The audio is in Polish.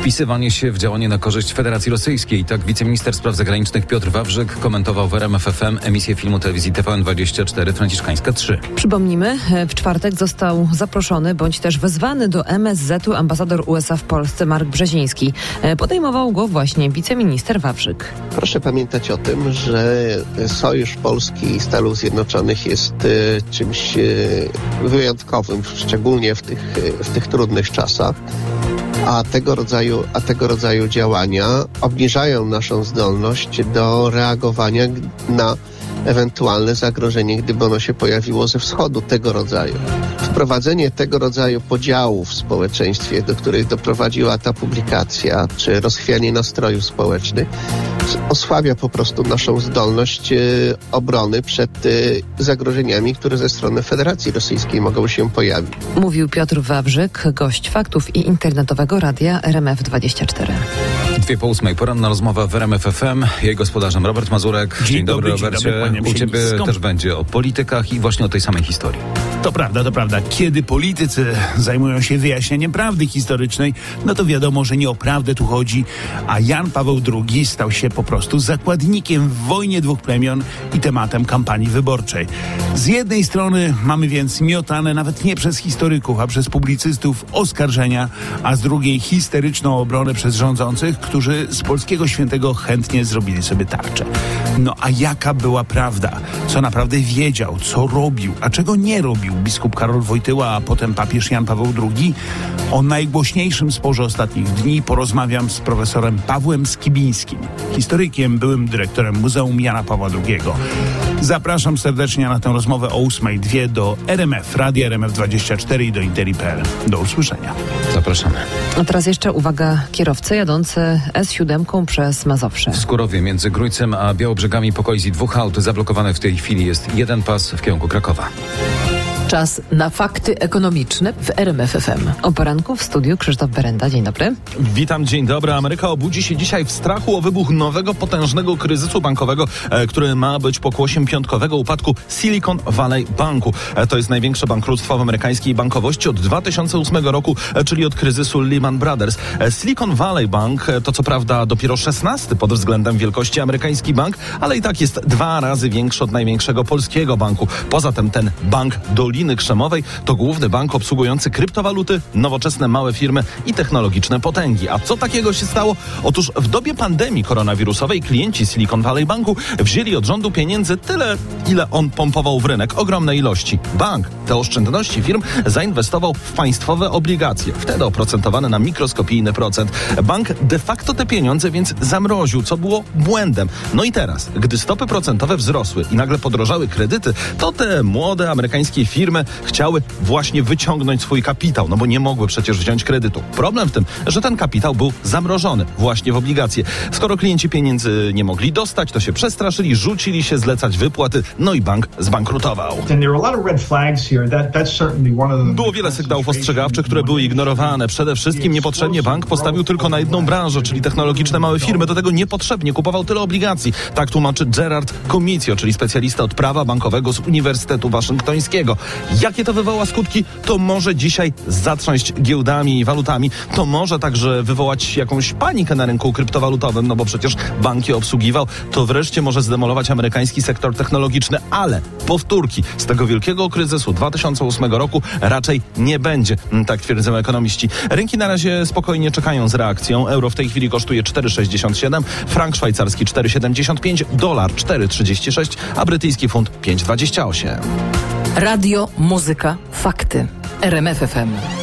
Wpisywanie się w działanie na korzyść Federacji Rosyjskiej. Tak wiceminister spraw zagranicznych Piotr Wawrzyk komentował w RMF FM emisję filmu telewizji TVN24 Franciszkańska 3. Przypomnijmy, w czwartek został zaproszony bądź też wezwany do MSZ-u ambasador USA w Polsce Mark Brzeziński. Podejmował go właśnie wiceminister Wawrzyk. Proszę pamiętać o tym, że sojusz Polski i Stanów Zjednoczonych jest e, czymś e, wyjątkowym, szczególnie w tych, w tych trudnych czasach a tego rodzaju, a tego rodzaju działania obniżają naszą zdolność do reagowania na ewentualne zagrożenie, gdyby ono się pojawiło ze wschodu tego rodzaju. Wprowadzenie tego rodzaju podziałów w społeczeństwie, do których doprowadziła ta publikacja, czy rozchwianie nastrojów społecznych, osłabia po prostu naszą zdolność e, obrony przed e, zagrożeniami, które ze strony Federacji Rosyjskiej mogą się pojawić. Mówił Piotr Wawrzyk, gość faktów i internetowego radia RMF24. Dwie po ósmej, poranna rozmowa w RMF FM. Jej gospodarzem Robert Mazurek. Dzień, dzień dobry, Robercie. Dzień dobry, U ciebie też będzie o politykach i właśnie o tej samej historii. To prawda, to prawda. Kiedy politycy zajmują się wyjaśnieniem prawdy historycznej, no to wiadomo, że nie o prawdę tu chodzi, a Jan Paweł II stał się po prostu zakładnikiem w wojnie dwóch plemion i tematem kampanii wyborczej. Z jednej strony mamy więc miotane nawet nie przez historyków, a przez publicystów oskarżenia, a z drugiej histeryczną obronę przez rządzących, którzy z polskiego świętego chętnie zrobili sobie tarczę. No a jaka była prawda? Co naprawdę wiedział, co robił, a czego nie robił biskup Karol Wojtyła, a potem papież Jan Paweł II? O najgłośniejszym sporze ostatnich dni porozmawiam z profesorem Pawłem Skibińskim, historykiem, byłym dyrektorem Muzeum Jana Pawła II. Zapraszam serdecznie na tę rozmowę o 8.02 do RMF, Radia RMF24 i do Interi.pl. Do usłyszenia. Zapraszamy. A teraz jeszcze uwaga, kierowcy jadący S7 przez Mazowsze. W Skurowie między Grójcem a Białobrzegami po kolizji dwóch aut zablokowane w tej chwili jest jeden pas w kierunku Krakowa. Czas na fakty ekonomiczne w RMFFM. O poranku w studiu Krzysztof Berenda. Dzień dobry. Witam, dzień dobry. Ameryka obudzi się dzisiaj w strachu o wybuch nowego, potężnego kryzysu bankowego, e, który ma być pokłosiem piątkowego upadku Silicon Valley Banku. E, to jest największe bankructwo w amerykańskiej bankowości od 2008 roku, e, czyli od kryzysu Lehman Brothers. Silicon Valley Bank to co prawda dopiero 16 pod względem wielkości amerykański bank, ale i tak jest dwa razy większy od największego polskiego banku. Poza tym ten bank Doliny Doliny Krzemowej to główny bank obsługujący kryptowaluty, nowoczesne małe firmy i technologiczne potęgi. A co takiego się stało? Otóż w dobie pandemii koronawirusowej klienci Silicon Valley Banku wzięli od rządu pieniędzy tyle, ile on pompował w rynek. Ogromne ilości. Bank te oszczędności firm zainwestował w państwowe obligacje, wtedy oprocentowane na mikroskopijny procent. Bank de facto te pieniądze więc zamroził, co było błędem. No i teraz, gdy stopy procentowe wzrosły i nagle podrożały kredyty, to te młode amerykańskie firmy chciały właśnie wyciągnąć swój kapitał, no bo nie mogły przecież wziąć kredytu. Problem w tym, że ten kapitał był zamrożony właśnie w obligacje. Skoro klienci pieniędzy nie mogli dostać, to się przestraszyli, rzucili się zlecać wypłaty, no i bank zbankrutował. Było wiele sygnałów ostrzegawczych, które były ignorowane. Przede wszystkim niepotrzebnie bank postawił tylko na jedną branżę, czyli technologiczne małe firmy. Do tego niepotrzebnie kupował tyle obligacji. Tak tłumaczy Gerard Comicio, czyli specjalista od prawa bankowego z Uniwersytetu Waszyngtońskiego. Jakie to wywoła skutki? To może dzisiaj zatrząść giełdami i walutami. To może także wywołać jakąś panikę na rynku kryptowalutowym, no bo przecież banki obsługiwał. To wreszcie może zdemolować amerykański sektor technologiczny, ale powtórki z tego wielkiego kryzysu 2008 roku raczej nie będzie, mm, tak twierdzą ekonomiści. Rynki na razie spokojnie czekają z reakcją. Euro w tej chwili kosztuje 4,67, frank szwajcarski 4,75, dolar 4,36, a brytyjski funt 5,28. Radio, muzyka, fakty. RMFFM.